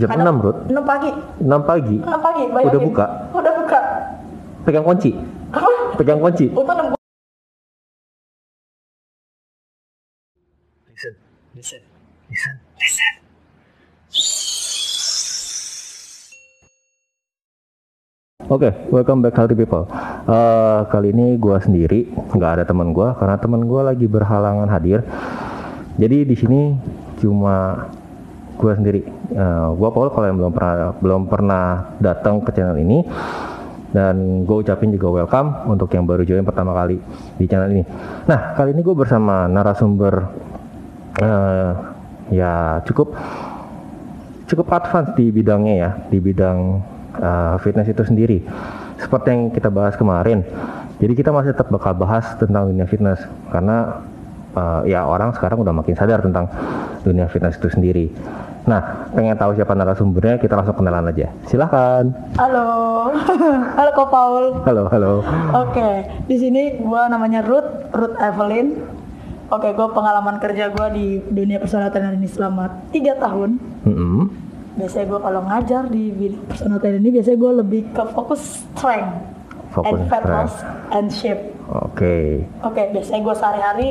Jam 6, Ruth. 6 pagi 6 pagi. 6 pagi bayangin Udah buka? udah buka Pegang kunci. apa Pegang kunci. untung enam Listen, listen, listen, listen. Oke, welcome back healthy people. Eh, kali ini gua sendiri, nggak ada teman gua karena teman gua lagi berhalangan hadir. Jadi di sini cuma gua sendiri. Eh, gua Paul kalau yang belum pernah belum pernah datang ke channel ini dan gue ucapin juga welcome untuk yang baru join pertama kali di channel ini. Nah kali ini gue bersama narasumber eh, ya cukup cukup advance di bidangnya ya, di bidang uh, fitness itu sendiri. Seperti yang kita bahas kemarin. Jadi kita masih tetap bakal bahas tentang dunia fitness karena uh, ya orang sekarang udah makin sadar tentang dunia fitness itu sendiri. Nah, pengen tahu siapa narasumbernya, kita langsung kenalan aja. Silahkan. halo halo kok Paul Halo, halo. Oke, di sini gua namanya Ruth, Ruth Evelyn. Oke, gue pengalaman kerja gua di dunia personal trainer ini selama tiga tahun. Mm-mm. Biasanya gue kalau ngajar di bidang personal trainer ini, biasanya gue lebih ke fokus strength Fokus and fat loss and shape. Oke. Oke, biasanya gue sehari-hari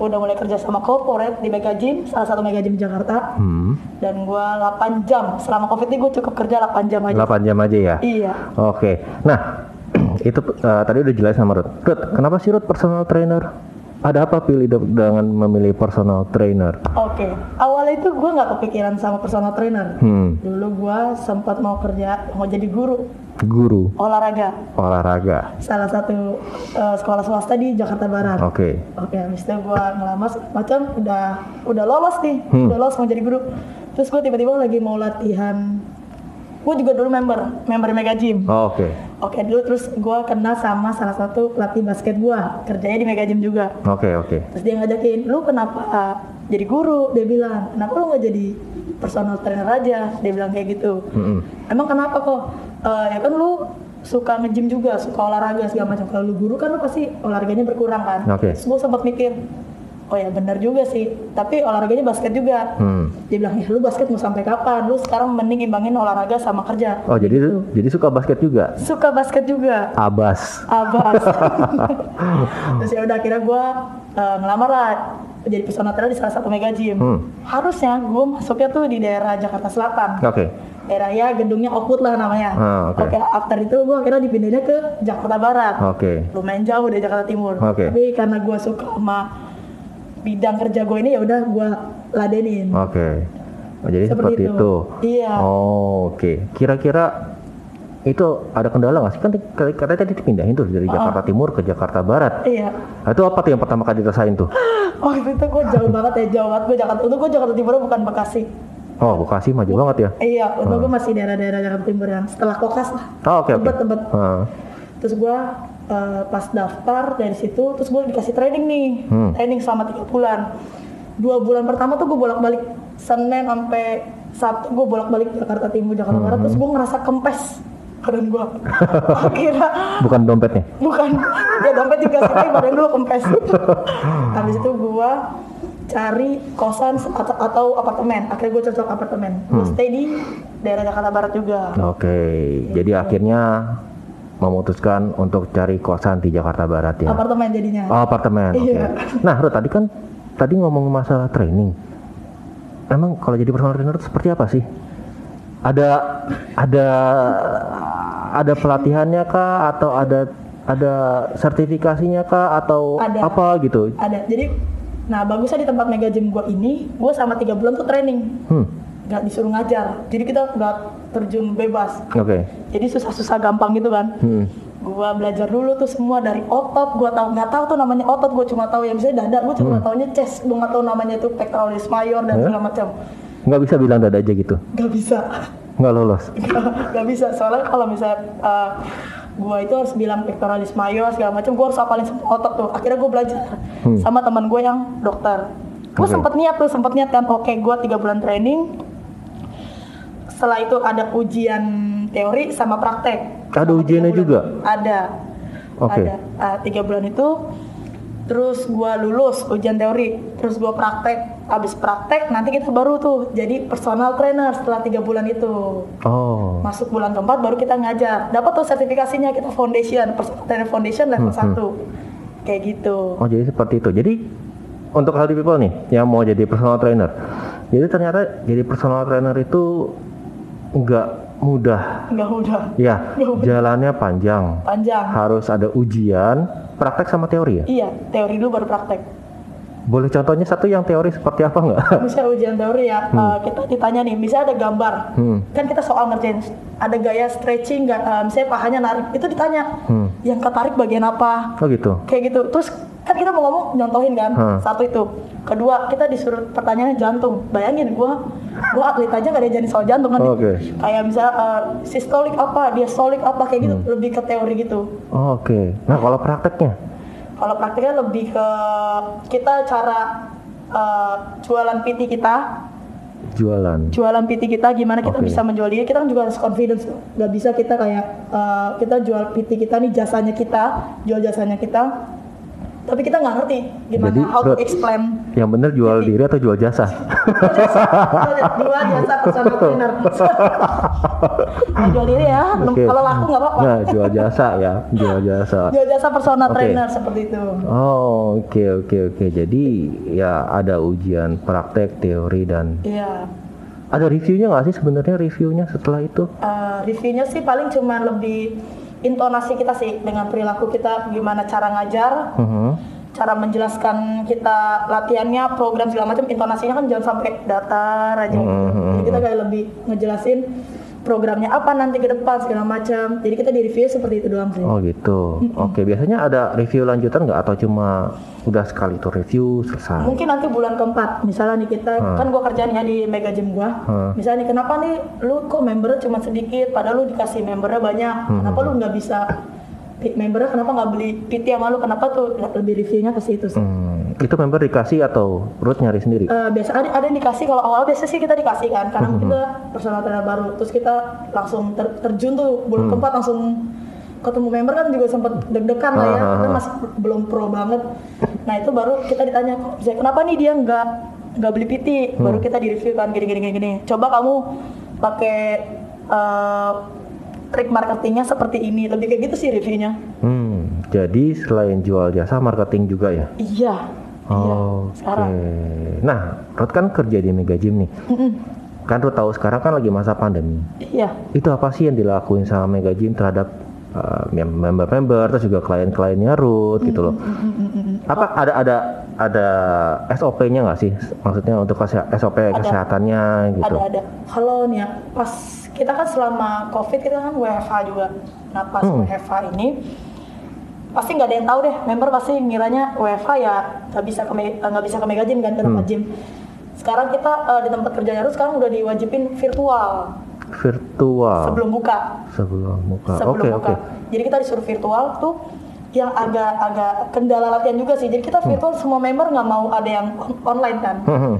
udah mulai kerja sama corporate di Mega Gym, salah satu Mega Gym Jakarta. Hmm. Dan gue 8 jam, selama covid ini gue cukup kerja 8 jam aja. 8 jam aja ya. Iya. Oke. Nah, itu uh, tadi udah jelas sama Ruth. Ruth, kenapa sih Ruth personal trainer? Ada apa pilih de- dengan memilih personal trainer? Oke, awalnya itu gue nggak kepikiran sama personal trainer. Hmm, Dulu gue sempat mau kerja, mau jadi guru guru olahraga, olahraga. salah satu eh, sekolah swasta di Jakarta Barat. Oke. Oke, habis itu gue ngelamar macam udah udah lolos nih, Hmm. udah lolos mau jadi guru. Terus gue tiba-tiba lagi mau latihan. Gue juga dulu member, member Mega Gym. Oh, Oke. Oke, dulu terus gue kenal sama salah satu pelatih basket gue, kerjanya di Mega Gym juga. Oke, oke. Terus dia ngajakin, lu kenapa uh, jadi guru? Dia bilang, kenapa lu nggak jadi personal trainer aja? Dia bilang kayak gitu. Mm-mm. Emang kenapa kok? "Eh, ya kan lu suka nge-gym juga, suka olahraga segala macam. Kalau lu guru kan lu pasti olahraganya berkurang kan? Oke. Terus gue sempat mikir, oh ya benar juga sih. Tapi olahraganya basket juga. Hmm. Dia bilang, ya lu basket mau sampai kapan? Lu sekarang mending imbangin olahraga sama kerja. Oh, jadi Gitu. jadi suka basket juga? Suka basket juga. Abas. Abas. Terus ya udah akhirnya gue ngelamar lah jadi personal trainer di salah satu mega gym. Hmm. Harusnya gue masuknya tuh di daerah Jakarta Selatan. Oke. Daerah ya gedungnya Oakwood lah namanya. Ah, oke. after itu gue akhirnya dipindahnya ke Jakarta Barat. Oke. Lumayan jauh dari Jakarta Timur. Oke. Tapi karena gue suka sama bidang kerja gue ini ya udah gue ladenin. Oke. Oh, jadi Seperti seperti, itu. itu. Iya. Oh, oke. Kira-kira itu ada kendala nggak sih? Kan katanya tadi dipindahin tuh dari Jakarta Timur ke Jakarta Barat. Iya. Nah, itu apa tuh yang pertama kali dirasain tuh? Oh itu gue jauh banget ya jauh banget gue Jakarta. Untuk gue Jakarta Timur bukan Bekasi. Oh, Bekasi maju banget ya. Iya, untuk gue masih daerah-daerah Jakarta Timur yang setelah kokas lah. Oh, oke oke. Tebet-tebet. Ah, Terus gue eh, pas daftar dari situ, terus gue dikasih training nih, Hmm. training selama tiga bulan. Dua bulan pertama tuh gue bolak-balik Senin sampai Sabtu gue bolak-balik Jakarta Timur, Jakarta Barat, Hmm. terus gue ngerasa kempes badan gue. Akhirnya Bukan dompetnya. bukan ya dompet juga sih, badan dulu kempes. Habis itu gue cari kosan atau, atau apartemen. Akhirnya gue cocok apartemen. Gue Hmm. stay di daerah Jakarta Barat juga. Oke. Jadi akhirnya memutuskan untuk cari kosan di Jakarta Barat ya. Apartemen jadinya. Oh, apartemen. Oke. Iya. Nah, Ruth, tadi kan tadi ngomong masalah training. Emang kalau jadi personal trainer itu seperti apa sih? Ada ada ada pelatihannya kah atau ada ada sertifikasinya kah atau Ada. apa gitu? Ada. Jadi, nah bagusnya di tempat mega gym gue ini, gue sama tiga bulan tuh training, Hmm. Nggak disuruh ngajar. Jadi kita nggak terjun bebas. Oke. Jadi susah-susah gampang gitu kan. Hmm. Gua belajar dulu tuh semua dari otot. Gua tahu nggak tahu tuh namanya otot. Gue cuma tahu yang misalnya dada. Gue cuma taunya chest. Gue nggak tahu namanya itu pectoralis major dan Hmm. segala macam. Nggak bisa bilang dada aja gitu. Gak bisa. Nggak lolos. gak bisa. Soalnya kalau misalnya uh, gua itu harus bilang pectoralis major segala macam. Gue harus hafalin semua otot tuh. Akhirnya gue belajar Hmm. sama teman gue yang dokter. Gue Oke. sempet niat tuh, sempet niat kan. Oke, gue tiga bulan training. Setelah itu ada ujian teori sama praktek. Ada Selama ujiannya juga? Ada. Oke. Ada. Ah, tiga bulan itu terus gua lulus ujian teori terus gua praktek abis praktek nanti kita baru tuh jadi personal trainer setelah tiga bulan itu Oh. masuk bulan keempat baru kita ngajar dapat tuh sertifikasinya kita foundation personal trainer foundation level Hmm, 1 kayak gitu Oh jadi seperti itu. Jadi untuk healthy people nih yang mau jadi personal trainer, jadi ternyata jadi personal trainer itu nggak mudah. nggak mudah Ya, jalannya panjang. panjang Harus ada ujian, praktek sama teori ya. iya teori dulu baru praktek Boleh contohnya satu yang teori seperti apa nggak? misalnya ujian teori ya eh, kita ditanya nih misalnya ada gambar Hmm. kan kita soal ngerjain ada gaya stretching nggak eh, misalnya pahanya narik itu ditanya Hmm. yang ketarik bagian apa Oh gitu. kayak gitu terus kan kita mau ngomong nyontohin kan Hmm. satu itu kedua kita disuruh pertanyaannya jantung bayangin gua gua atlet aja nggak diajarin soal jantung kan Oke. kayak misalnya eh, sistolik apa diastolik apa kayak gitu lebih ke teori gitu Oh, Oke. Nah kalau prakteknya, kalau praktiknya lebih ke kita cara eh, jualan PT kita. Jualan. jualan PT kita gimana kita Oke. bisa menjual diri kita kan juga harus confidence nggak bisa kita kayak eh, kita jual PT kita nih jasanya kita jual jasanya kita. Tapi kita nggak ngerti gimana Jadi, how to explain Yang bener jual diri atau jual jasa? jual jasa. Personal trainer Nah, jual diri ya Oke. kalau laku nggak apa-apa Nah, jual jasa ya, jual jasa. jual jasa personal Oke. trainer seperti itu Oh, oke oke oke. Jadi ya ada ujian praktek, teori dan iya ada reviewnya nggak sih sebenarnya reviewnya setelah itu? Eh, reviewnya sih paling cuma lebih intonasi kita sih dengan perilaku kita gimana cara ngajar Mhm. cara menjelaskan kita latihannya program segala macam intonasinya kan jangan sampai datar aja Hmm, jadi kita kayak lebih ngejelasin programnya apa nanti ke depan segala macam. Jadi kita di review seperti itu doang sih. Oh gitu. Oke, biasanya ada review lanjutan nggak? Atau cuma udah sekali tuh review selesai? mungkin nanti bulan keempat. Misalnya nih kita kan gua kerjaan ya di mega gym gua. Hmm. misalnya nih kenapa nih lu kok membernya cuma sedikit padahal lu dikasih membernya banyak? Kenapa lu nggak bisa membernya kenapa nggak beli PT sama lu? Kenapa tuh lebih reviewnya ke situ sih? Hmm, itu member dikasih atau Ruth nyari sendiri? Eh, biasa ada ada yang dikasih. Kalau awal biasa sih kita dikasih kan. Karena kita personal trainer baru terus kita langsung ter- terjun tuh. Bulan keempat langsung ketemu member kan juga sempat deg-degan lah ya. Ah, ah, kita ah. masih belum pro banget. Nah itu baru kita ditanya kok kenapa nih dia nggak nggak beli PT baru kita di review kan gini gini gini gini. Coba kamu pakai eh, trik marketingnya seperti ini. Lebih kayak gitu sih reviewnya. Hmm, jadi selain jual jasa marketing juga ya? iya iya Oke. sekarang Nah, Ruth kan kerja di Mega Gym nih. Mm-mm. Kan Ruth tahu sekarang kan lagi masa pandemi. iya Itu apa sih yang dilakuin sama Mega Gym terhadap uh, mem- member-member terus juga klien-kliennya Ruth gitu loh. Apa ada ada ada SOP-nya nggak sih? Maksudnya untuk SOP kesehatannya gitu. ada ada kalau nih ya pas kita kan selama covid kita kan WFH juga nah pas Hmm. WFH ini pasti nggak ada yang tahu deh. Member pasti ngiranya WFH ya nggak bisa ke nggak bisa ke Mega Gym kan ke tempat Hmm. gym. Sekarang kita eh, di tempat kerja Yarus sekarang udah diwajibin virtual. Virtual. Sebelum buka. Sebelum buka. sebelum Oke buka. oke. jadi kita disuruh virtual tuh yang agak agak kendala latihan juga sih. Jadi kita virtual semua member nggak mau ada yang on- online kan. Hmm,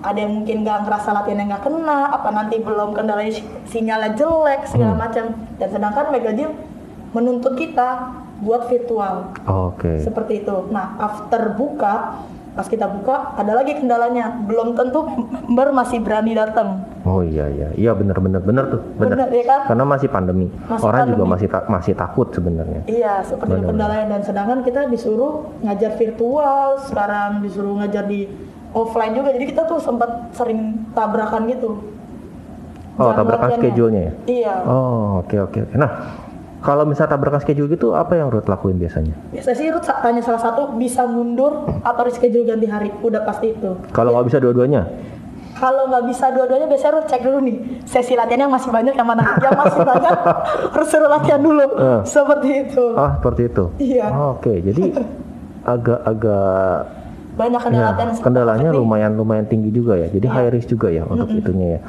ada yang mungkin nggak ngerasa latihan yang nggak kena apa nanti belum kendalanya si- sinyalnya jelek segala macam. Dan sedangkan Mega Gym menuntut kita buat virtual Oke. seperti itu nah after buka pas kita buka ada lagi kendalanya belum tentu member masih berani datang Oh iya iya iya benar benar benar tuh benar. benar ya kan Karena masih pandemi. Masih Orang juga pandemi. masih ta- masih takut sebenarnya. Iya, seperti itu Benar. kendalanya dan sedangkan kita disuruh ngajar virtual, sekarang disuruh ngajar di offline juga. Jadi kita tuh sempat sering tabrakan gitu. Oh, tabrakan schedule-nya ya? Iya. Oh oke oke. oke. Nah kalau misalnya tabrakan schedule gitu apa yang Ruth lakuin biasanya? Biasanya sih Ruth tanya salah satu bisa mundur atau reschedule ganti hari. Udah pasti itu. Kalau nggak bisa dua-duanya? Kalau nggak bisa dua-duanya biasanya Ruth cek dulu nih sesi latihan yang masih banyak yang mana yang masih banyak harus suruh latihan dulu. Eh. Seperti itu. Ah seperti itu. Iya. Oh, Oke jadi agak-agak Banyak kendala ya, kendalanya lumayan lumayan tinggi juga ya. Jadi high risk juga ya untuk itunya ya.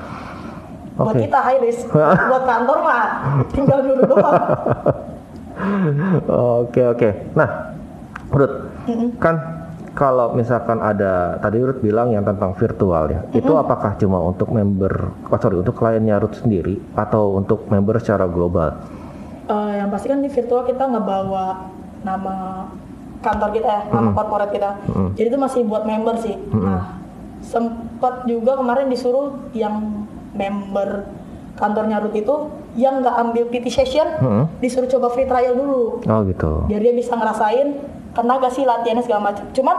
Buat Oke. kita high risk. Buat kantor mah tinggal dulu doang. Oke oke. Nah, Ruth, kan kalau misalkan ada tadi Ruth bilang yang tentang virtual ya, itu apakah cuma untuk member, oh sorry untuk kliennya Ruth sendiri atau untuk member secara global? Eh, yang pasti kan di virtual kita ngebawa nama kantor kita ya, nama korporat kita. Mm-mm. Jadi itu masih buat member sih. Nah, sempat juga kemarin disuruh yang member kantornya Ruth itu yang nggak ambil PT session, Mm-mm. disuruh coba free trial dulu Oh gitu. biar dia bisa ngerasain tenaga sih latihannya segala macam. Cuman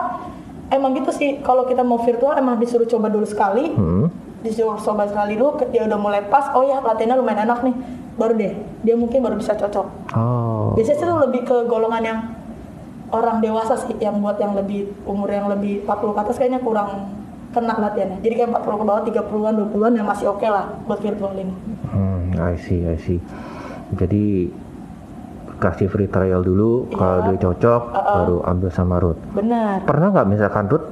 emang gitu sih kalau kita mau virtual emang disuruh coba dulu sekali, Hmm. disuruh coba sekali dulu dia udah mulai pas, oh ya latihannya lumayan enak nih, baru deh dia mungkin baru bisa cocok. Oh. Biasanya itu lebih ke golongan yang orang dewasa sih yang buat yang lebih umur yang lebih 40 ke atas kayaknya kurang kena latihannya. Jadi kayak 40 ke bawah 30-an 20-an yang masih oke lah buat virtual ini. Hmm, I see, I see. Jadi kasih free trial dulu, Iya. kalau dia cocok Uh-uh. baru ambil sama Ruth. Benar. Pernah nggak misalkan Ruth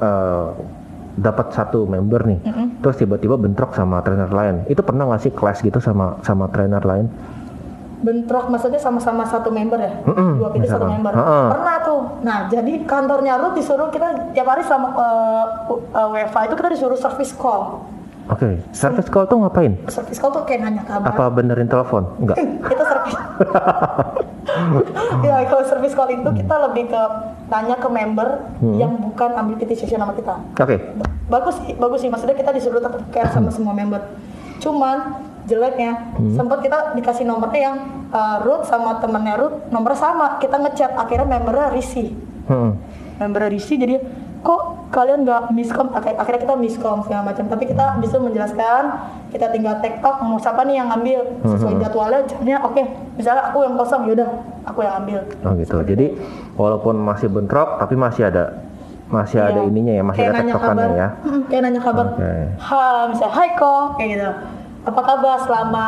eh, dapat satu member nih, Mm-mm. terus tiba-tiba bentrok sama trainer lain? Itu pernah nggak sih clash gitu sama sama trainer lain? Bentrok maksudnya sama-sama satu member ya Mm-mm, dua PT satu member Ha-ha. pernah tuh nah jadi kantornya Ruth disuruh kita tiap hari selama uh, uh, WFA itu kita disuruh service call Oke, service call tuh ngapain? service call tuh kayak nanya kabar Apa benerin telepon? Enggak. itu service ya kalau service call itu kita lebih ke nanya ke member Hmm. yang bukan ambil PT session sama kita Oke. bagus sih bagus sih maksudnya kita disuruh tetap care sama semua member cuman jeleknya Hmm. sempat kita dikasih nomornya yang uh, root sama temennya root nomor sama kita ngechat akhirnya membernya risih Hmm. membernya risih jadi kok kalian nggak miskom Akhir- akhirnya kita miskom segala macam tapi kita bisa menjelaskan kita tinggal tiktok mau siapa nih yang ambil sesuai Hmm. jadwalnya jamnya oke misalnya aku yang kosong yaudah aku yang ambil Oh gitu. Jadi walaupun masih bentrok, tapi masih ada masih ada Iya. ininya ya, masih Kayak ada tektokannya ya. Kayak nanya kabar. Oke. Ha, misalnya, hai kok, kayak gitu. Apa kabar selama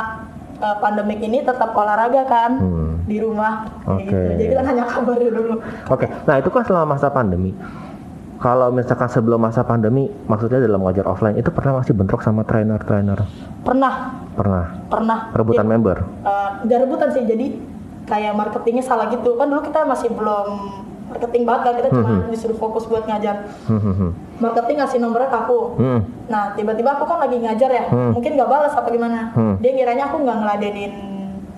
uh, pandemik ini tetap olahraga kan Hmm. di rumah? Oke. gitu. Jadi kita nanya kabar dulu. Oke, nah itu kan selama masa pandemi. Kalau misalkan sebelum masa pandemi, maksudnya dalam ngajar offline, itu pernah masih bentrok sama trainer-trainer? Pernah, Pernah. pernah. Rebutan member? Uh, nggak rebutan sih, jadi kayak marketingnya salah gitu. Kan dulu kita masih belum marketing banget kan, kita cuma disuruh fokus buat ngajar. Hmm, hmm, hmm. Marketing ngasih nomornya ke aku. Hmm. Nah, tiba-tiba aku kan lagi ngajar ya, Hmm. mungkin nggak balas apa gimana. Hmm. Dia ngiranya aku nggak ngeladenin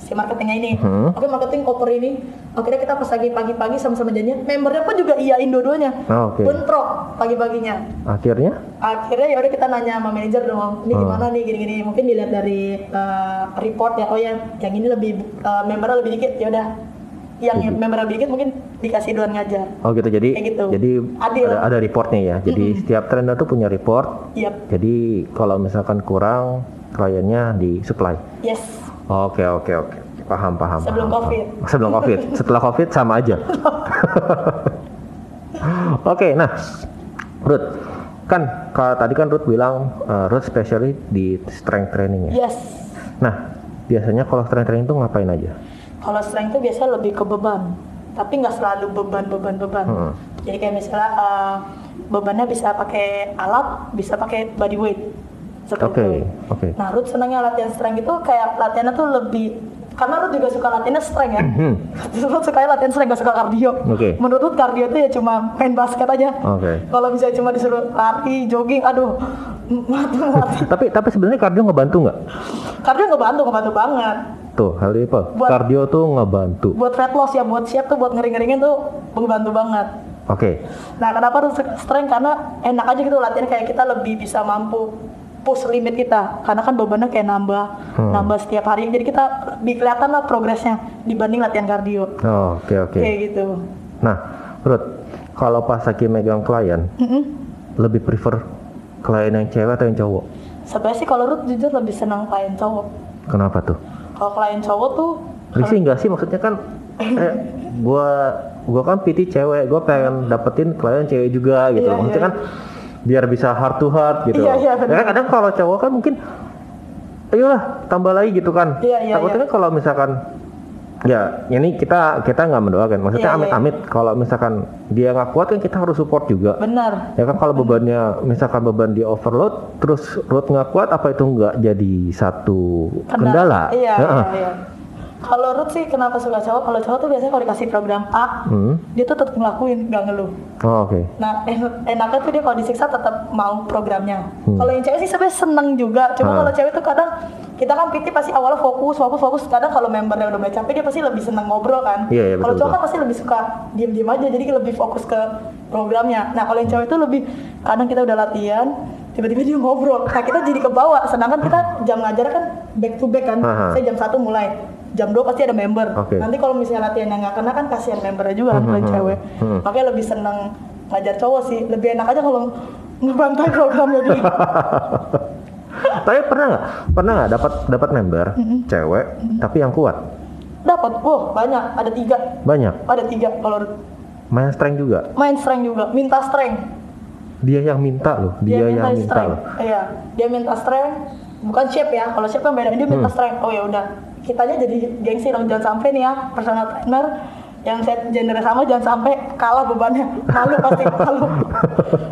si marketingnya ini. Hmm. Oke, marketing oper ini. Akhirnya kita pas lagi pagi-pagi sama-sama janjian, membernya pun juga iyain dua-duanya. Oh, oke. Bentrok pagi-paginya. Akhirnya? Akhirnya ya udah kita nanya sama manajer dong, ini Hmm. gimana nih gini-gini. Mungkin dilihat dari uh, report ya, oh ya yang ini lebih uh, membernya lebih dikit, ya udah. Yang membernya lebih dikit mungkin dikasih duluan ngajar. Oh gitu, jadi Kayak gitu. jadi Adil. ada, ada reportnya ya. Jadi setiap trainer tuh punya report. Yap, Jadi kalau misalkan kurang, kliennya disupply. yes. Oke oke oke, paham paham. Sebelum paham, COVID. paham. Sebelum covid, setelah covid sama aja. oke, nah, Ruth, kan kalau tadi kan Ruth bilang uh, Ruth specialist di strength training ya. Yes. Nah, biasanya kalau strength training itu ngapain aja? Kalau strength itu biasanya lebih ke beban, tapi nggak selalu beban beban beban. Hmm. Jadi kayak misalnya uh, bebannya bisa pakai alat, bisa pakai body weight. Seperti Oke, itu. oke. Nah, Ruth senangnya latihan strength itu kayak latihannya tuh lebih karena Ruth juga suka latihannya strength ya. Hmm. Ruth suka latihan strength, gak suka kardio. Oke. Menurut Ruth kardio itu ya cuma main basket aja. Oke. Kalau misalnya cuma disuruh lari, jogging, aduh. Tapi tapi sebenarnya kardio ngebantu nggak? Kardio ngebantu, ngebantu banget. Tuh, hal ini? Buat- Kardio tuh ngebantu. Buat fat loss ya, buat siap tuh, buat ngering-ngeringin tuh membantu banget. Oke. Nah, kenapa harus strength? Karena enak aja gitu latihan kayak kita lebih bisa mampu push limit kita. Karena kan bebannya kayak nambah, Hmm. nambah setiap hari. Jadi kita lebih kelihatan lah progresnya dibanding latihan kardio. Oh, Oke oke. Kayak gitu. Nah, Ruth, kalau pas lagi megang klien, Mm-mm. lebih prefer klien yang cewek atau yang cowok? Sebenarnya sih kalau Ruth jujur lebih senang klien cowok. Kenapa tuh? Kalau klien cowok tuh Risih nggak sih maksudnya kan? Eh, gua gua kan PT cewek, gua pengen dapetin klien cewek juga gitu. Iya, maksudnya iya. kan biar bisa heart to heart gitu. Iya, iya. Ya kan kadang kalau cowok kan mungkin, ayolah tambah lagi gitu kan. Iya, iya, Takutnya iya. kan kalau misalkan Ya, ini kita kita nggak mendoakan. Maksudnya Iya, iya. amit-amit kalau misalkan dia nggak kuat kan kita harus support juga. benar. Ya kan kalau bebannya misalkan beban di overload terus road nggak kuat apa itu nggak jadi satu kendala? Iya, Heeh. iya, iya. Kalau Ruth sih kenapa suka cowok? Kalau cowok tuh biasanya kalau dikasih program A, Hmm. dia tuh tetap ngelakuin, nggak ngeluh. Oh, oke. Nah, en- enaknya tuh dia kalau disiksa tetap mau programnya. Hmm. Kalau yang cewek sih sebenarnya seneng juga. Cuma Ah. kalau cewek tuh kadang kita kan PT pasti awalnya fokus fokus fokus kadang kalau membernya udah mulai capek dia pasti lebih seneng ngobrol kan Iya, iya, kalau cowok kan pasti lebih suka diem diem aja jadi lebih fokus ke programnya nah kalau yang cewek itu lebih kadang kita udah latihan tiba-tiba dia ngobrol nah kita jadi ke bawah sedangkan kita jam ngajar kan back to back kan Aha. saya jam satu mulai jam 2 pasti ada member. Oke. nanti kalau misalnya latihan yang nggak kena kan kasihan membernya juga kan yang Hmm, cewek. hmm. makanya lebih seneng ngajar cowok sih. Lebih enak aja kalau ngebantai programnya dia. Tapi pernah nggak? Pernah nggak dapat dapat member cewek tapi yang kuat? dapat. Oh banyak. Ada tiga. Banyak. ada tiga. Kalau Main strength juga. main strength juga. Minta strength. Dia yang minta loh. Dia, yang minta strength. loh. iya. Dia minta strength. Bukan shape ya. Kalau shape kan beda. Dia minta Hmm. strength. Oh ya udah kitanya jadi gengsi dong jangan sampai nih ya personal trainer yang set gender sama jangan sampai kalah bebannya malu pasti malu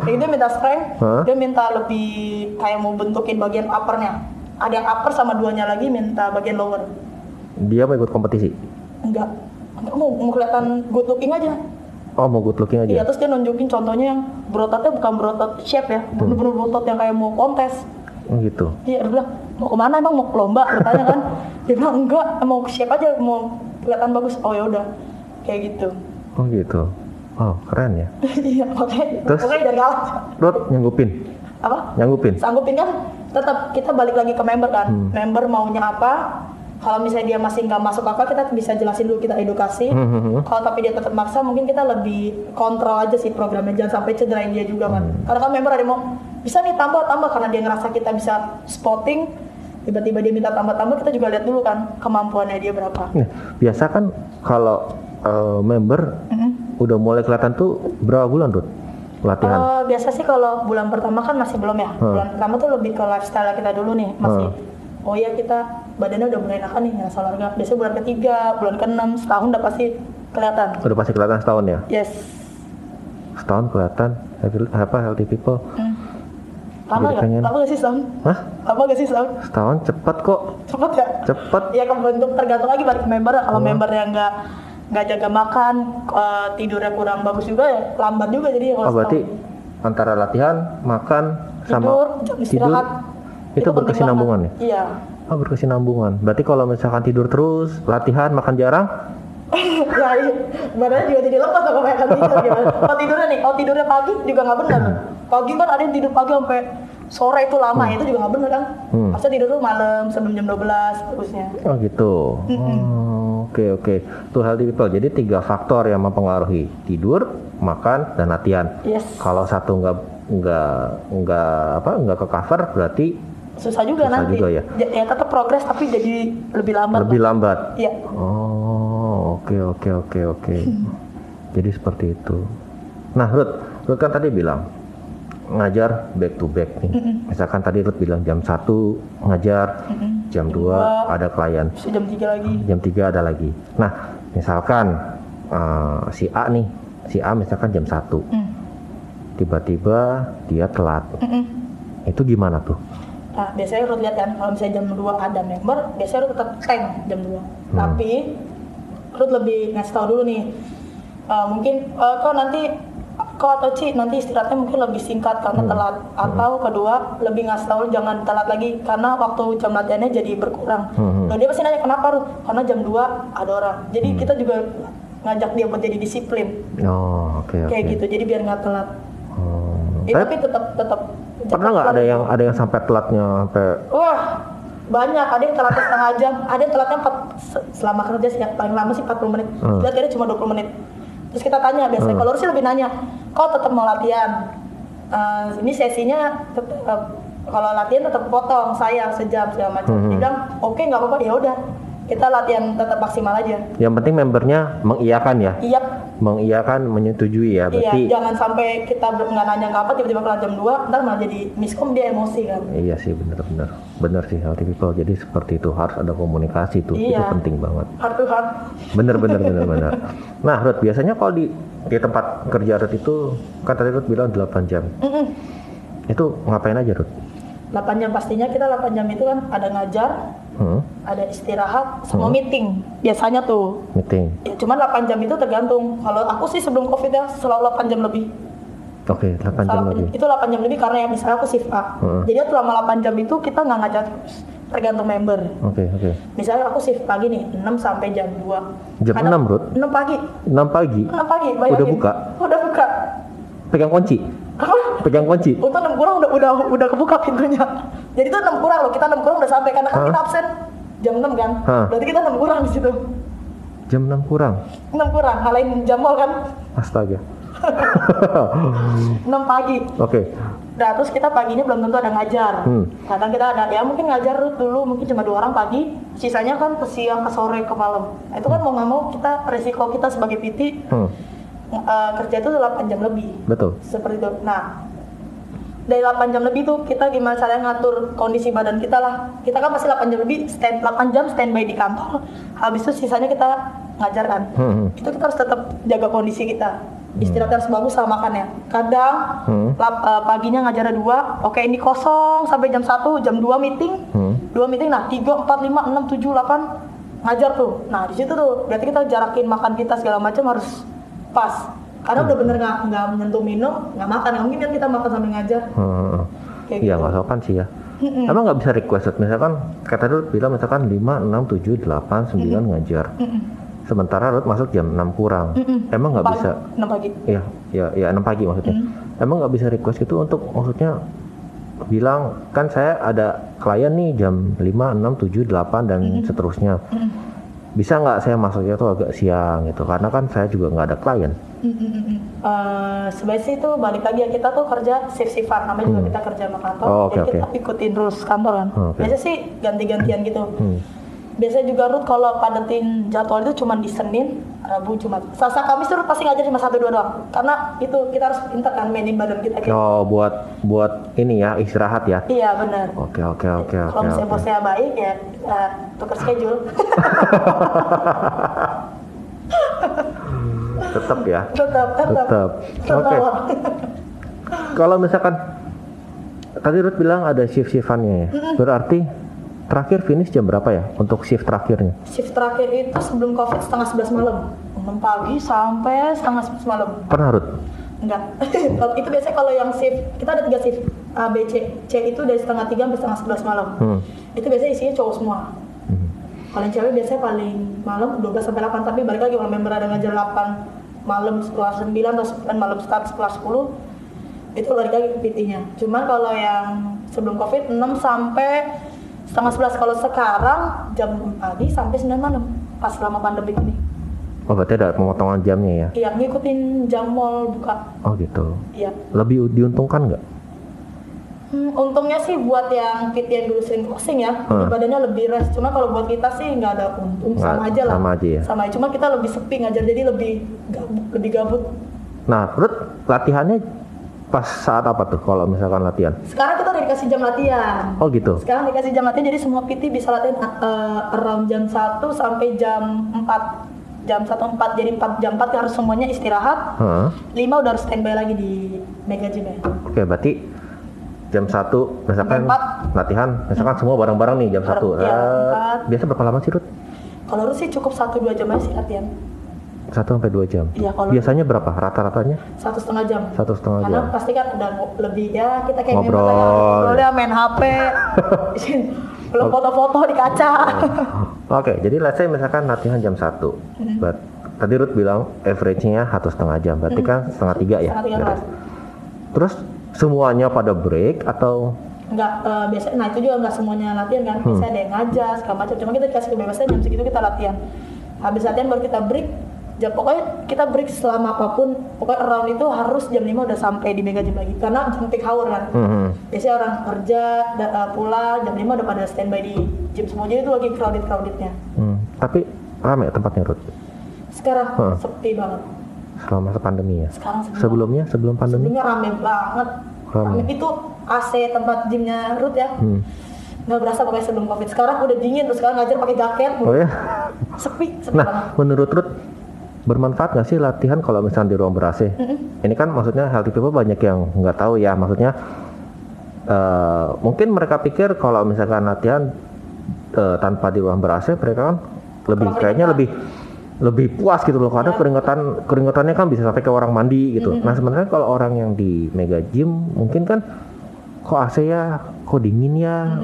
Jadi dia minta strength Hah? dia minta lebih kayak mau bentukin bagian uppernya ada yang upper sama duanya lagi minta bagian lower Dia mau ikut kompetisi. enggak mau mau kelihatan good looking aja Oh mau good looking Iya aja. terus dia nunjukin contohnya yang berototnya bukan berotot shape ya, bener-bener berotot yang kayak mau kontes. Oh gitu. Iya dia bilang mau ke mana emang mau ke lomba? Bertanya kan, dia bilang enggak, mau shape aja mau kelihatan bagus. Oh ya udah, kayak gitu. Oh gitu. Oh keren ya. Iya makanya, Terus? makanya dari awal nyanggupin. apa? Nyanggupin. Sanggupin kan tetap kita balik lagi ke member kan, Hmm. member maunya apa? Kalau misalnya dia masih nggak masuk akal, kita bisa jelasin dulu kita edukasi. Hmm, hmm, hmm. Kalau tapi dia tetap maksa, mungkin kita lebih kontrol aja sih programnya, jangan sampai cederain dia juga kan. Karena kan member ada yang mau bisa nih tambah tambah karena dia ngerasa kita bisa spotting, tiba-tiba dia minta tambah-tambah, kita juga lihat dulu kan kemampuannya dia berapa. Nah, biasa kan kalau eh, member Mhm. udah mulai kelihatan tuh berapa bulan Rod? Latihan. Eh, biasa sih kalau bulan pertama kan masih belum ya. Hmm. Bulan pertama tuh lebih ke lifestyle kita dulu nih, masih. Oh iya kita badannya udah mulai enakan nih ngerasa olahraga. Biasanya bulan ketiga, bulan keenam, setahun udah pasti kelihatan. Udah pasti kelihatan setahun ya. Yes. Setahun kelihatan healthy, apa healthy people. Hmm. Lama nggak? Lama gak sih setahun? Hah? Lama gak sih setahun? Setahun cepet kok. Cepet ya? Cepet. Ya kebentuk tergantung lagi balik member. Kalau member yang nggak nggak jaga makan, eh, tidurnya kurang bagus juga ya lambat juga jadi kalau Oh berarti setahun. antara latihan, makan, sama tidur, jam istirahat. itu, penting berkesinambungan ya? Iya. Oh berkesinambungan. Berarti kalau misalkan tidur terus, latihan, makan jarang, ya iya. badannya juga jadi lepas kalau kayak tidur gimana kalau tidurnya nih kalau tidurnya pagi juga nggak benar pagi kan ada yang tidur pagi sampai sore itu lama itu juga nggak benar kan Hmm. Tidur tuh malam sebelum jam 12 bagusnya Oh gitu. Oh, Oke oke. Tuh healthy people. Jadi tiga faktor yang mempengaruhi tidur, makan, dan latihan. yes Kalau satu nggak nggak nggak apa nggak ke cover berarti susah juga Susah nanti juga ya. ya tetap progres tapi jadi lebih lambat lebih lambat. Iya. Oh oke oke oke oke. Jadi seperti itu. Nah Ruth, Ruth kan tadi bilang ngajar back to back nih. Misalkan tadi Ruth bilang jam 1 ngajar, jam 2 Dua. ada klien. Jam 3 lagi jam 3 ada lagi. Nah, misalkan eh, si A nih, si A misalkan jam 1. Hmm. Tiba-tiba dia telat. Mm-mm. Itu gimana tuh? Nah, biasanya Ruth lihat kan kalau misalnya jam 2 ada member, biasanya Ruth tetap tank jam 2. Hmm. Tapi Ruth lebih ngasih tahu dulu nih. eh, mungkin eh, kok nanti kok atau Ci nanti istirahatnya mungkin lebih singkat karena Hmm. telat atau kedua lebih ngasih tahu jangan telat lagi karena waktu jam latihannya jadi berkurang. Hmm. Nah, dia pasti nanya kenapa Ruth? Karena jam 2 ada orang. Jadi Hmm. kita juga ngajak dia buat jadi disiplin Oh, oke oke. kayak gitu. Jadi biar nggak telat. Oh. Eh, Tapi tapi tetap tetap pernah nggak ada yang ada yang sampai telatnya sampai Wah, banyak. Ada yang telatnya setengah jam, ada yang telatnya 4, se- selama kerja sih paling lama sih 40 menit. Hmm. Lihat dia cuma 20 menit. Terus kita tanya biasanya, Hmm. kalau sih lebih nanya, kau tetap mau latihan? Eh, ini sesinya tetap eh, kalau latihan tetap potong saya sejam segala macam. Hmm. Dia bilang, oke nggak apa-apa, ya udah. Kita latihan tetap maksimal aja. yang penting membernya mengiyakan ya, Iya, mengiyakan menyetujui ya. iya. Berarti Jangan sampai kita nggak nanya nggak apa, tiba-tiba kelar jam 2, ntar malah jadi miskom dia emosi kan. Iya sih bener-bener bener sih healthy people jadi seperti itu harus ada komunikasi tuh itu Iya. penting banget Heart to heart. bener bener bener bener nah Ruth biasanya kalau di di tempat kerja Ruth itu kan tadi Ruth bilang 8 jam Mm-mm. itu ngapain aja Ruth 8 jam pastinya kita 8 jam itu kan ada ngajar, hmm? ada istirahat, sama Hmm. meeting. Biasanya tuh. meeting Ya, cuman 8 jam itu tergantung. Kalau aku sih sebelum Covid ya selalu 8 jam lebih. oke 8 jam lebih Itu 8 jam lebih karena ya misalnya aku shift A. Hmm. Jadi selama 8 jam itu kita nggak ngajar terus. tergantung member. Oke, oke. Misalnya aku shift pagi nih 6 sampai jam 2. Jam 6, Ruth? 6 pagi. 6 pagi. 6 pagi, bayangin. Udah buka? Udah buka. Pegang kunci. Apa? Pegang kunci. Untuk 6 kurang udah udah udah kebuka pintunya. Jadi itu 6 kurang loh, kita 6 kurang udah sampai karena kan kita absen jam 6 kan. Hah. Berarti kita 6 kurang di situ. Jam 6 kurang. 6 kurang, halain jam mall kan Astaga. 6 pagi. Oke. Nah, terus kita paginya belum tentu ada ngajar. Hmm. Kadang kita ada, ya mungkin ngajar dulu mungkin cuma dua orang pagi, sisanya kan ke siang, ke sore, ke malam. Nah, itu kan mau nggak mau kita resiko kita sebagai PT Hmm, eh, kerja itu 8 jam lebih. betul. Seperti itu. Nah, dari 8 jam lebih tuh kita gimana caranya ngatur kondisi badan kita lah. Kita kan pasti 8 jam lebih, stand 8 jam standby di kantor. Habis itu sisanya kita ngajar kan. Hmm, hmm. Itu kita harus tetap jaga kondisi kita. Istirahat harus bagus sama makannya. Kadang Hmm. lap- eh, paginya ngajarnya dua, oke ini kosong sampai jam 1, jam 2 meeting. Hmm. Dua meeting nah 3 4 5 6 7 8 ngajar tuh. Nah, di situ tuh berarti kita jarakin makan kita segala macam harus pas. Karena udah bener nggak nggak menyentuh minum, nggak makan. Nggak mungkin kan kita makan sambil ngajar. Hmm. Kayak Iya gitu. nggak sopan sih ya. Mm-mm. Emang nggak bisa request misalkan kata dulu bilang misalkan 5, 6, 7, 8, 9 ngajar. Sementara Ruth masuk jam 6 kurang. Mm-mm. Emang nggak bisa enam pagi. Iya, ya, ya 6 pagi maksudnya. Emang nggak bisa request itu untuk maksudnya bilang kan saya ada klien nih jam 5, 6, 7, 8 dan seterusnya. Bisa nggak saya masuknya tuh agak siang gitu karena kan saya juga nggak ada klien. Eh, sebenarnya sih itu balik lagi ya kita tuh kerja shift shiftan namanya juga kita kerja sama kantor Oh, oke, jadi kita oke. ikutin rules kantor kan Oh, oke. biasa sih ganti-gantian gitu Hmm. Biasanya juga Ruth kalau padetin jadwal itu cuma di Senin Rabu Jumat Selasa Kamis tuh pasti ngajar cuma satu dua doang karena itu kita harus pintar kan mainin badan kita kayak Oh buat buat ini ya istirahat ya. iya benar Oke oke oke oke. kalau misalnya bosnya baik ya eh, tukar schedule Tetap ya. tetap tetap Tetap. Oke. Tetap. Kalau misalkan tadi Ruth bilang ada shift shiftannya ya. Berarti terakhir finish jam berapa ya untuk shift terakhirnya? shift terakhir itu sebelum covid setengah sebelas malam 6 pagi sampai setengah sebelas malam Pernah Ruth? Enggak. kalau itu biasanya kalau yang shift kita ada tiga shift A, B, C. C itu dari setengah tiga sampai setengah sebelas malam. Hmm. Itu biasanya isinya cowok semua. Hmm. Kalau yang cewek biasanya paling malam 12 sampai 8 tapi balik lagi kalau member ada ngajar 8 malam setelah 9 atau 9 malam start setelah 10 itu balik lagi ke PT-nya. Cuman kalau yang sebelum Covid 6 sampai setengah 11 kalau sekarang jam pagi sampai 9 malam pas selama pandemi ini. Oh berarti ada pemotongan jamnya ya? Iya, ngikutin jam mall buka. Oh gitu. Iya. Lebih diuntungkan nggak? Hmm, untungnya sih buat yang PT yang dulu sering closing ya, Hmm. badannya lebih rest. Cuma kalau buat kita sih nggak ada untung, Nggak, sama aja lah. sama aja ya? Sama aja. Cuma kita lebih sepi ngajar jadi lebih gabut, lebih gabut. Nah Ruth latihannya pas saat apa tuh kalau misalkan latihan? Sekarang kita udah dikasih jam latihan. Oh gitu. Sekarang dikasih jam latihan jadi semua PT bisa latihan uh, around jam 1 sampai jam 4 jam 1 4 jadi 4 jam 4 harus semuanya istirahat. Hah? 5 udah harus standby lagi di Mega Gym ya. Oke berarti jam satu misalkan Jam empat. latihan misalkan semua bareng-bareng nih jam satu. Iya, Eh, empat. biasa berapa lama sih Ruth? Kalau lu sih cukup 1 2 jam aja sih latihan. Satu sampai dua jam. Iya, kalau- Biasanya berapa rata-ratanya? Satu setengah jam. Satu setengah Karena jam. pasti kan udah lebih ya kita kayak Ngobrol. kayak ngobrolnya main HP. Belum foto-foto di kaca. Oke, jadi let's say misalkan latihan jam 1 Hmm. But, Tadi Ruth bilang average-nya satu setengah jam, berarti kan setengah tiga ya? Hmm. Setengah tiga. Terus semuanya pada break atau Enggak eh, biasa nah itu juga enggak semuanya latihan kan. Hmm. Biasanya ada yang ngajar segala macam. Cuma kita dikasih kebebasan jam segitu kita latihan. Habis latihan baru kita break. Jam pokoknya kita break selama apa pun. Pokoknya around itu harus jam 5 udah sampai di Mega Gym lagi. Karena jam peak hour kan. Hmm, Biasanya orang kerja, da- eh, pulang, jam 5 udah pada standby di gym semua. Jadi itu lagi crowded-crowdednya. hmm, tapi rame tempatnya Ruth Sekarang Hah. sepi banget. selama masa pandemi ya? Sekarang Sebelumnya sebelum pandemi? Sebelumnya rame banget. Rame. Rame. Itu AC tempat gymnya Ruth ya. Hmm. Nggak berasa pakai sebelum covid. Sekarang udah dingin terus sekarang ngajar pakai jaket. Oh ya? Sepi, sepi banget. Nah, menurut Ruth bermanfaat nggak sih latihan kalau misalnya di ruang ber AC? Ini kan maksudnya healthy people banyak yang nggak tahu ya, maksudnya eh, mungkin mereka pikir kalau misalkan latihan eh, tanpa di ruang ber AC, mereka kan lebih Kurang kayaknya lebih lebih puas gitu loh. Karena keringetan keringetannya kan bisa sampai ke orang mandi gitu. Nah sebenarnya kalau orang yang di mega gym mungkin kan kok AC ya? Kok dingin ya?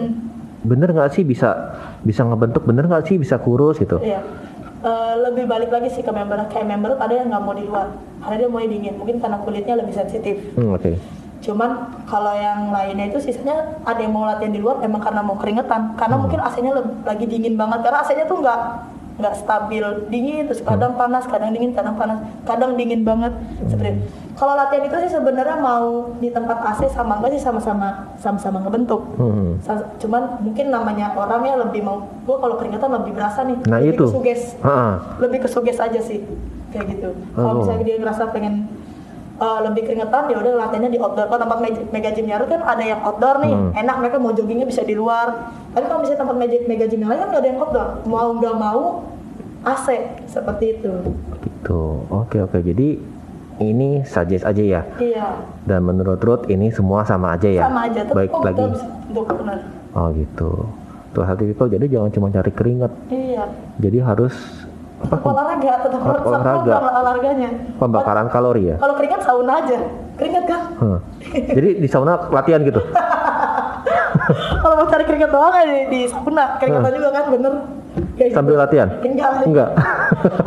Bener nggak sih bisa bisa ngebentuk? Bener nggak sih bisa kurus gitu? Iya. Eh, lebih balik lagi sih ke member kayak member ada yang nggak mau di luar. Karena dia mau dingin mungkin karena kulitnya lebih sensitif. Hmm, oke. Cuman kalau yang lainnya itu sisanya ada yang mau latihan di luar emang karena mau keringetan. Karena mungkin AC-nya lagi dingin banget. Karena AC-nya tuh nggak nggak stabil dingin terus kadang panas kadang dingin kadang panas. Kadang dingin banget. Seperti. Kalau latihan itu sih sebenarnya mau di tempat AC sama enggak sih sama-sama sama-sama ngebentuk. Hmm. Cuman mungkin namanya orangnya lebih mau gua kalau keringetan lebih berasa nih. Nah lebih itu. kesuges Ha-ha. lebih ke suges aja sih kayak gitu. Oh. kalau misalnya dia ngerasa pengen uh, lebih keringetan ya udah latihannya di outdoor. Kalau tempat mega, gym Yarut kan ada yang outdoor nih. Hmm. enak mereka mau joggingnya bisa di luar. Tapi kalau misalnya tempat mega, mega gym yang lain kan nggak ada yang outdoor. Mau nggak mau AC seperti itu. Gitu. Oke oke. Jadi ini suggest aja ya. Iya. Dan menurut Ruth ini semua sama aja ya? Sama aja baik kok lagi. benar? Oh gitu. Tuh healthy people jadi jangan cuma cari keringat. Iya. Jadi harus apa tetap olahraga tetap olahraga. olahraga olahraganya. Pembakaran kalori ya? Kalau keringat sauna aja. Keringat kan Huh. jadi di sauna latihan gitu? Kalau mau cari keringat doang aja di, di sauna. Keringatan juga kan bener sambil gitu. latihan? Enggak. Enggak.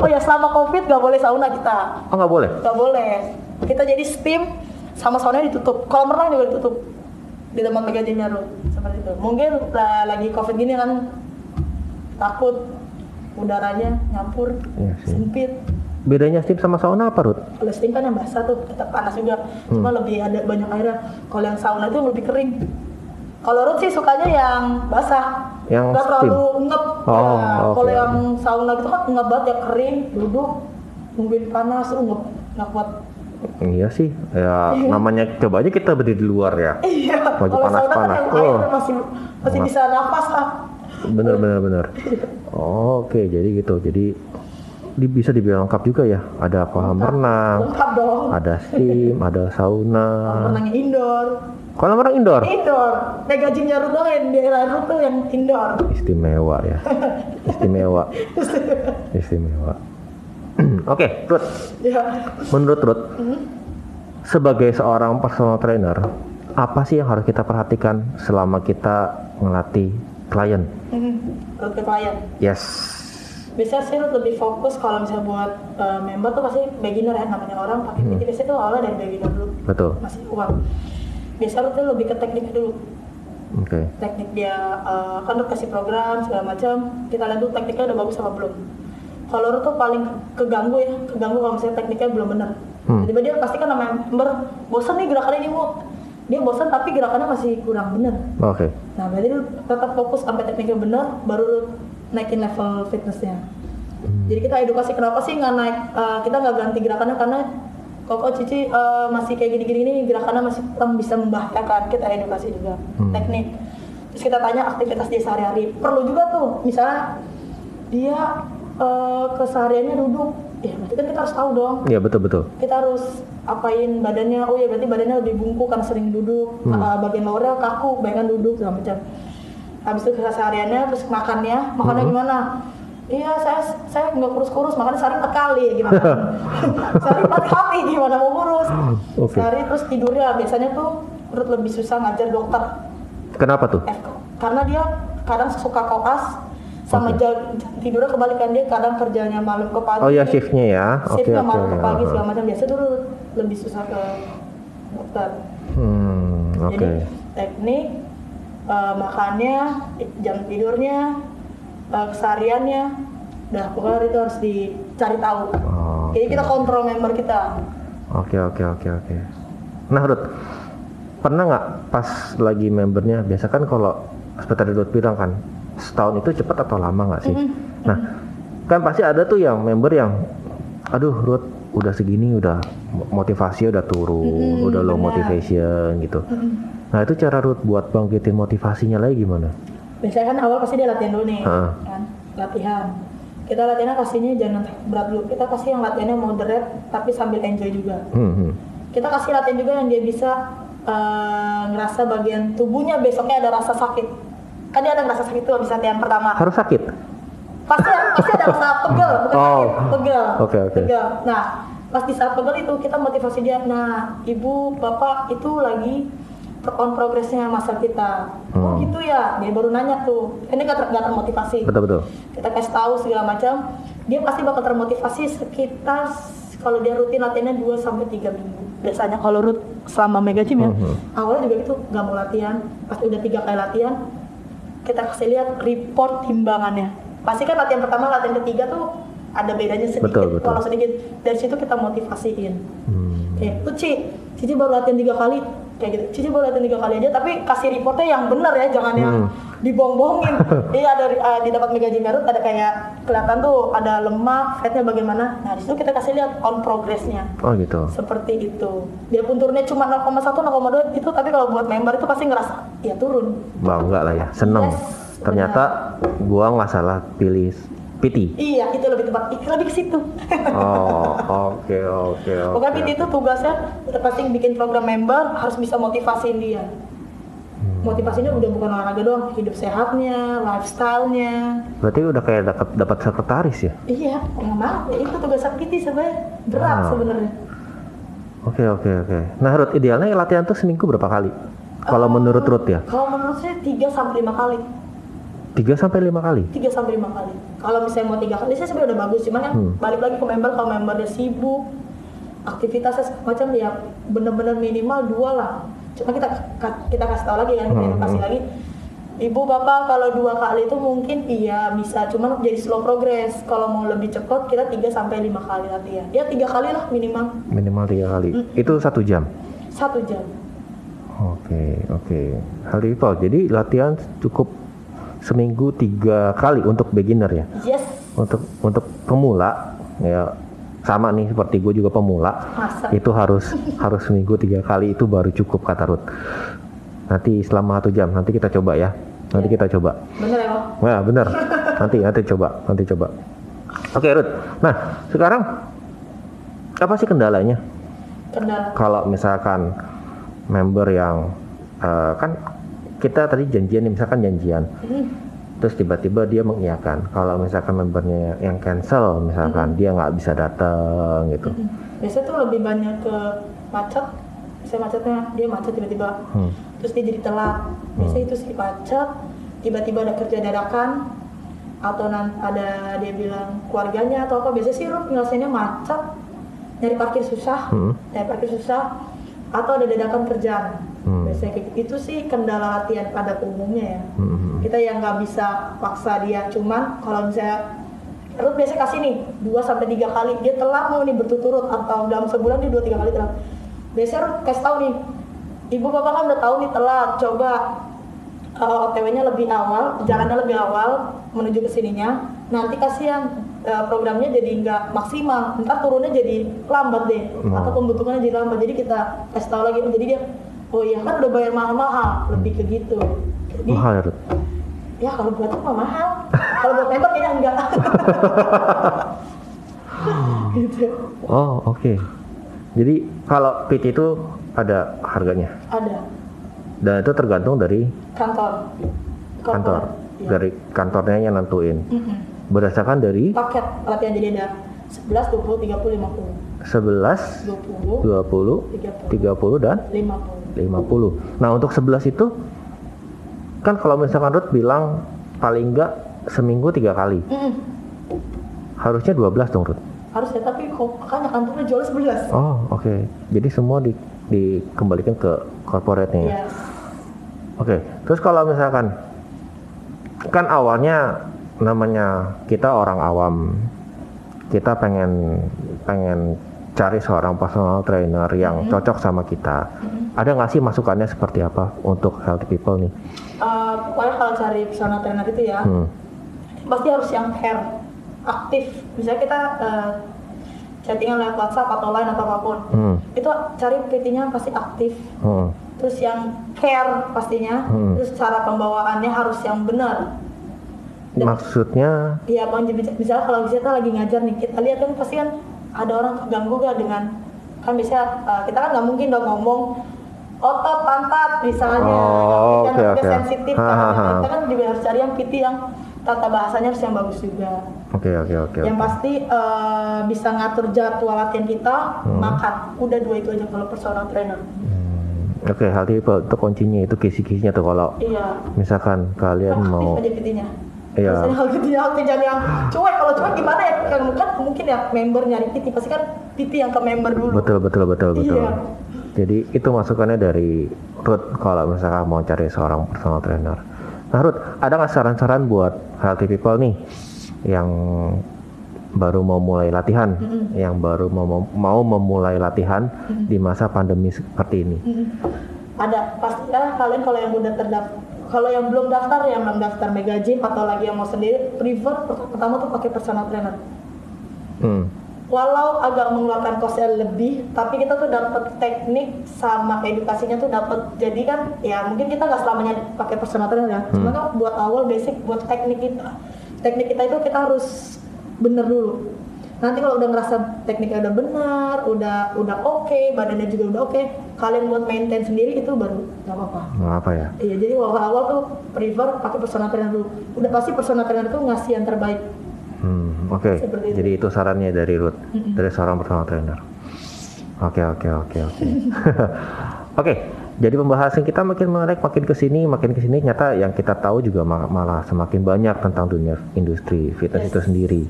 Oh ya selama covid nggak boleh sauna kita. Oh nggak boleh? Nggak boleh. Kita jadi steam sama sauna ditutup. Kolam renang juga ditutup. Di tempat gym Yarut. seperti itu. Mungkin lah, lagi covid gini kan takut udaranya nyampur sih. sempit. Bedanya steam sama sauna apa Ruth kalau steam kan yang basah tuh tetap panas juga. Cuma Hmm. lebih ada banyak airnya. Kalau yang sauna itu lebih kering kalau Ruth sih sukanya yang basah. Yang nggak steam? terlalu ngep. Oh, Ya, oke. kalau yang sauna gitu kan ngep banget ya kering duduk nungguin panas ngep nggak kuat. Iya sih ya namanya coba aja kita berdiri di luar ya. Iya kalau sauna kan panas-panas. yang air Oh. masih masih Mas- bisa nafas lah. Bener bener bener oh, oke jadi gitu. Jadi di, bisa dibilang lengkap juga ya. Ada kolam renang ada steam ada sauna. Renangnya indoor kolam renang indoor? Indoor. Mega gym Yarut doang daerah Yarut tuh yang indoor. Istimewa ya. Istimewa. Istimewa. Oke Ruth. Ya. Menurut Ruth sebagai seorang personal trainer apa sih yang harus kita perhatikan selama kita ngelatih klien. Menurut ke klien? Yes. Biasanya sih lu lebih fokus kalau misalnya buat uh, member tuh pasti beginner ya namanya orang pakai PT biasanya tuh awalnya dari beginner dulu. Betul. Masih uang biasanya tuh lebih ke tekniknya dulu. Oke. Teknik dia uh, kan lu kasih program segala macam. Kita lihat dulu tekniknya udah bagus apa belum. Kalau lu tuh paling keganggu ya keganggu kalau misalnya tekniknya belum benar Hmm. tiba dia pasti kan namanya member bosan nih gerakannya ini mau dia bosan tapi gerakannya masih kurang bener. Oke. Nah berarti lu tetap fokus sampai tekniknya benar baru lu naikin level fitnessnya. Jadi kita edukasi kenapa sih nggak naik eh, kita nggak ganti gerakannya? Karena kok oh, Cici eh, masih kayak gini-gini nih gerakannya masih kurang bisa membahayakan. Kita edukasi juga Hmm. teknik. Terus kita tanya aktivitas dia sehari-hari. Perlu juga tuh misalnya dia eh, kesehariannya duduk. Ya berarti kan kita harus tahu dong. Ya betul betul. Kita harus apain badannya. Oh ya berarti badannya lebih bungkuk karena sering duduk. Hmm. Uh, bagian lowernya kaku bayangkan duduk segala macam. Habis itu kesehariannya terus makannya. Makannya Hmm. gimana iya saya saya nggak kurus-kurus makannya sehari empat kali gimana? Sehari empat kali gimana mau kurus? Oke. sehari terus tidurnya biasanya tuh menurut lebih susah ngajar dokter. Kenapa tuh? Eh, karena dia kadang suka koas sama Oke. jam tidurnya kebalikan dia kadang kerjanya malam ke pagi. Oh ya shiftnya ya? Oke shiftnya oke malam ke pagi Ah. segala macam. Biasa dulu lebih susah ke dokter. Hmm oke. jadi teknik eh, makannya jam tidurnya eh, kesehariannya udah pokoknya itu harus dicari tahu Oh, jadi oke. kita kontrol member kita Oke oke oke oke. Nah Ruth, pernah nggak pas lagi membernya biasa kan kalau seperti tadi Ruth bilang kan setahun itu cepat atau lama nggak sih? Nah kan pasti ada tuh yang member yang, aduh Ruth udah segini udah mo- motivasi udah turun, Mm-mm, udah low benar. motivation gitu. Nah itu cara Ruth buat bangkitin motivasinya lagi gimana? Biasanya kan awal pasti dia latihan dulu nih Heeh. kan latihan kita latihannya kasihnya jangan berat dulu kita kasih yang latihannya moderate tapi sambil enjoy juga Hmm, hmm. kita kasih latihan juga yang dia bisa eh, ngerasa bagian tubuhnya besoknya ada rasa sakit kan dia ada rasa sakit tuh habis latihan pertama Harus sakit? pasti pasti ada rasa pegel bukan Oh. sakit pegel Oke, oke. pegel nah pas di saat pegel itu kita motivasi dia nah ibu bapak itu lagi on progressnya masa kita. Oh Hmm. gitu ya. Dia baru nanya tuh. Ini nggak ter, nggak termotivasi. Betul betul. Kita kasih tahu segala macam. Dia pasti bakal termotivasi sekitar kalau dia rutin latihannya 2 sampai 3 minggu. Biasanya kalau rut selama mega gym ya Mhm. awalnya juga gitu. Nggak mau latihan. Pasti udah tiga kali latihan kita kasih lihat report timbangannya. Pasti kan latihan pertama latihan ketiga tuh ada bedanya sedikit. Betul, betul. walau sedikit dari situ kita motivasiin. Hmm. kayak tuh Ci, Cici baru latihan tiga kali kayak gitu. Cici baru latihan tiga kali aja tapi kasih reportnya yang benar ya jangan yang Hmm. dibohong-bohongin. Iya ada uh, di dapat mega Garut ada kayak kelihatan tuh ada lemak fatnya bagaimana. Nah di situ kita kasih lihat on progressnya. Oh gitu. Seperti itu. Dia pun turunnya cuma 0,1 0,2 itu tapi kalau buat member itu pasti ngerasa ya turun. Bangga lah ya seneng. Yes, ternyata gua nggak salah pilih PT iya itu lebih tepat. Ih, lebih ke situ. Oh oke oke oke pokoknya PT itu tugasnya pasti bikin program member harus bisa motivasiin dia. Hmm. motivasinya udah bukan olahraga doang hidup sehatnya lifestyle-nya. Berarti udah kayak dapat dapat sekretaris ya? Iya mau ya itu tugas PT sebenarnya. Berat Wow. sebenarnya. Oke oke oke. Nah Ruth idealnya latihan tuh seminggu berapa kali? Kalau menurut Ruth ya? kalau menurut saya 3 sampai 5 kali 3 sampai lima kali 3 sampai 5 kali. Kalau misalnya mau tiga kali saya sebenarnya udah bagus, cuman kan Hmm. balik lagi ke member kalau membernya sibuk, aktivitasnya macam ya bener-bener minimal dua lah. Cuma kita kita kasih tahu lagi kan, kita Hmm, edukasi hmm. lagi. Ibu bapak kalau dua kali itu mungkin iya bisa, cuman jadi slow progress. Kalau mau lebih cepat kita 3 sampai 5 kali latihan. Ya tiga kali lah minimal minimal tiga kali Hmm. itu satu jam satu jam. Oke, oke. Hal itu, jadi latihan cukup seminggu tiga kali untuk beginner ya. Yes, Untuk untuk pemula ya sama nih seperti gue juga pemula. masa. Itu harus harus seminggu tiga kali itu baru cukup kata Ruth. Nanti selama satu jam nanti kita coba ya. Nanti Ya. kita coba. Bener ya? Wah bener. nanti nanti coba nanti coba. Oke Ruth. Nah sekarang apa sih kendalanya? Kendala. kalau misalkan member yang eh, kan kita tadi janjian nih, misalkan janjian Hmm. terus tiba-tiba dia mengiyakan kalau misalkan membernya yang cancel misalkan dia nggak bisa datang gitu Hmm. Biasanya tuh lebih banyak ke macet. Saya macetnya dia macet tiba-tiba. Hmm. Terus dia jadi telat. Biasanya itu sih macet. Tiba-tiba ada kerja dadakan atau ada dia bilang keluarganya atau apa. Biasanya sih Ruth nyelesainnya macet, nyari parkir susah, Hmm. nyari parkir susah, atau ada dadakan kerjaan. Biasanya kayak gitu. Itu sih kendala latihan pada umumnya ya. Hmm. Kita yang nggak bisa paksa dia. Cuman kalau misalnya Ruth biasa kasih nih 2 sampai 3 kali dia telat mau nih berturut-turut atau dalam sebulan dia 2 3 kali telat. Biasanya Ruth kasih tahu nih. Ibu bapak kan udah tahu nih telat. Coba uh, OTW-nya lebih awal, jalannya lebih awal menuju ke sininya. Nanti kasihan uh, programnya jadi nggak maksimal. Ntar turunnya jadi lambat deh Hmm. atau pembentukannya jadi lambat. Jadi kita kasih tahu lagi. Jadi dia oh iya kan udah bayar mahal-mahal, lebih ke gitu. Jadi mahal ya ya kalau buat apa mahal. Kalau buat member kayaknya enggak. Gitu. Oh oke. Jadi kalau PT itu ada harganya? Ada. Dan itu tergantung dari kantor. Kantor. Iya. dari kantornya yang nentuin. Mm-mm. berdasarkan dari paket latihan jadi ada 11, 20, 30, 50 11 20, 20 30, 30 dan 50 50. Nah untuk 11 itu kan kalau misalkan Ruth bilang paling enggak seminggu tiga kali, Mm-mm. harusnya 12 dong Ruth. harus ya tapi kok makanya kantornya jual 11 Oh oke, jadi semua di, dikembalikan ke corporate-nya. ya? yes Oke, terus kalau misalkan kan awalnya namanya kita orang awam, kita pengen pengen cari seorang personal trainer yang cocok sama kita. Ada nggak sih masukannya seperti apa untuk healthy people nih? Eh, pokoknya kalau cari personal trainer itu ya Hmm. pasti harus yang care aktif misalnya kita eh, chattingan lewat WhatsApp atau lain atau apa pun Hmm. itu cari PT-nya pasti aktif Hmm. terus yang care pastinya Hmm. terus cara pembawaannya harus yang benar Dan- Maksudnya Iya bang, misalnya kalau kita lagi ngajar nih, kita lihat kan pasti kan ada orang terganggu gak dengan kan biasanya uh, kita kan nggak mungkin dong ngomong otot pantat misalnya, Oh, yang oke, juga oke. sensitif Ha, kan. ha, ha. Kita kan juga harus cari yang PT yang tata bahasanya harus yang bagus juga. Oke oke oke. Yang oke. pasti uh, bisa ngatur jadwal latihan kita, Hmm. makan. Udah dua itu aja kalau personal trainer. Hmm, Oke, healthy people itu kuncinya itu kisi-kisinya tuh kalau iya misalkan kalian aktif mau aja PT-nya Iya. Biasanya hal jangan yang cuek kalau cuek gimana ya kan kan mungkin ya member nyari PT pasti kan PT yang ke member dulu betul betul betul betul. Iya. Jadi itu masukannya dari Ruth kalau misalkan mau cari seorang personal trainer. Nah Ruth, ada nggak saran-saran buat healthy people nih yang baru mau mulai latihan, yang baru mau mau memulai latihan di masa pandemi seperti ini? Mm-mm. ada pasti ya kalian kalau yang udah terdaftar kalau yang belum daftar yang belum daftar mega gym atau lagi yang mau sendiri prefer per- pertama tuh pakai personal trainer Hmm. Walau agak mengeluarkan kosnya lebih tapi kita tuh dapat teknik sama edukasinya tuh dapat jadi kan ya mungkin kita nggak selamanya pakai personal trainer ya cuma kan buat awal basic buat teknik kita teknik kita itu kita harus bener dulu nanti kalau udah ngerasa tekniknya udah benar udah udah oke badannya juga udah oke kalian buat maintain sendiri itu baru nggak apa-apa Nggak apa ya? Iya, jadi awal-awal tuh prefer pakai personal trainer dulu. Udah pasti personal trainer itu ngasih yang terbaik. Hmm, oke. Seperti itu. Jadi itu sarannya dari Ruth, dari seorang personal trainer. Oke, oke, oke, oke. Oke, jadi pembahasan kita makin menarik, makin ke sini, makin ke sini. Nyata yang kita tahu juga ma- malah semakin banyak tentang dunia industri fitness Yes. itu sendiri.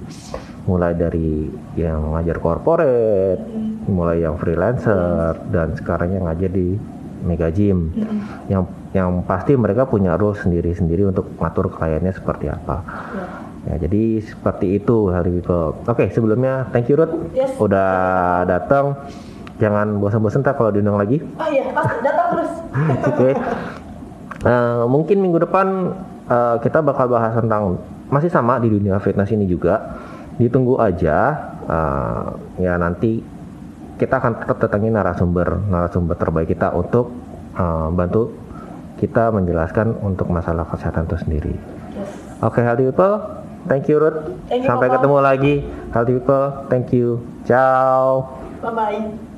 Mulai dari yang ngajar corporate, mulai yang freelancer, dan sekarang yang ngajar di mega gym. Yang yang pasti mereka punya rule sendiri-sendiri untuk ngatur kliennya seperti apa. Ya. Ya, jadi seperti itu Healthy People. Oke, sebelumnya thank you Ruth Yes. udah datang. Jangan bosan-bosan tak kalau diundang lagi. Oh iya, pasti datang terus. Oke. Eh, mungkin minggu depan eh, kita bakal bahas tentang masih sama di dunia fitness ini juga. Ditunggu aja. eh, ya nanti kita akan tetap datangin narasumber narasumber terbaik kita untuk eh, bantu kita menjelaskan untuk masalah kesehatan itu sendiri. Yes. Oke, healthy people. Thank you, Ruth. Thank you, Sampai Papa. ketemu lagi. Healthy people. Thank you. Ciao. Bye bye.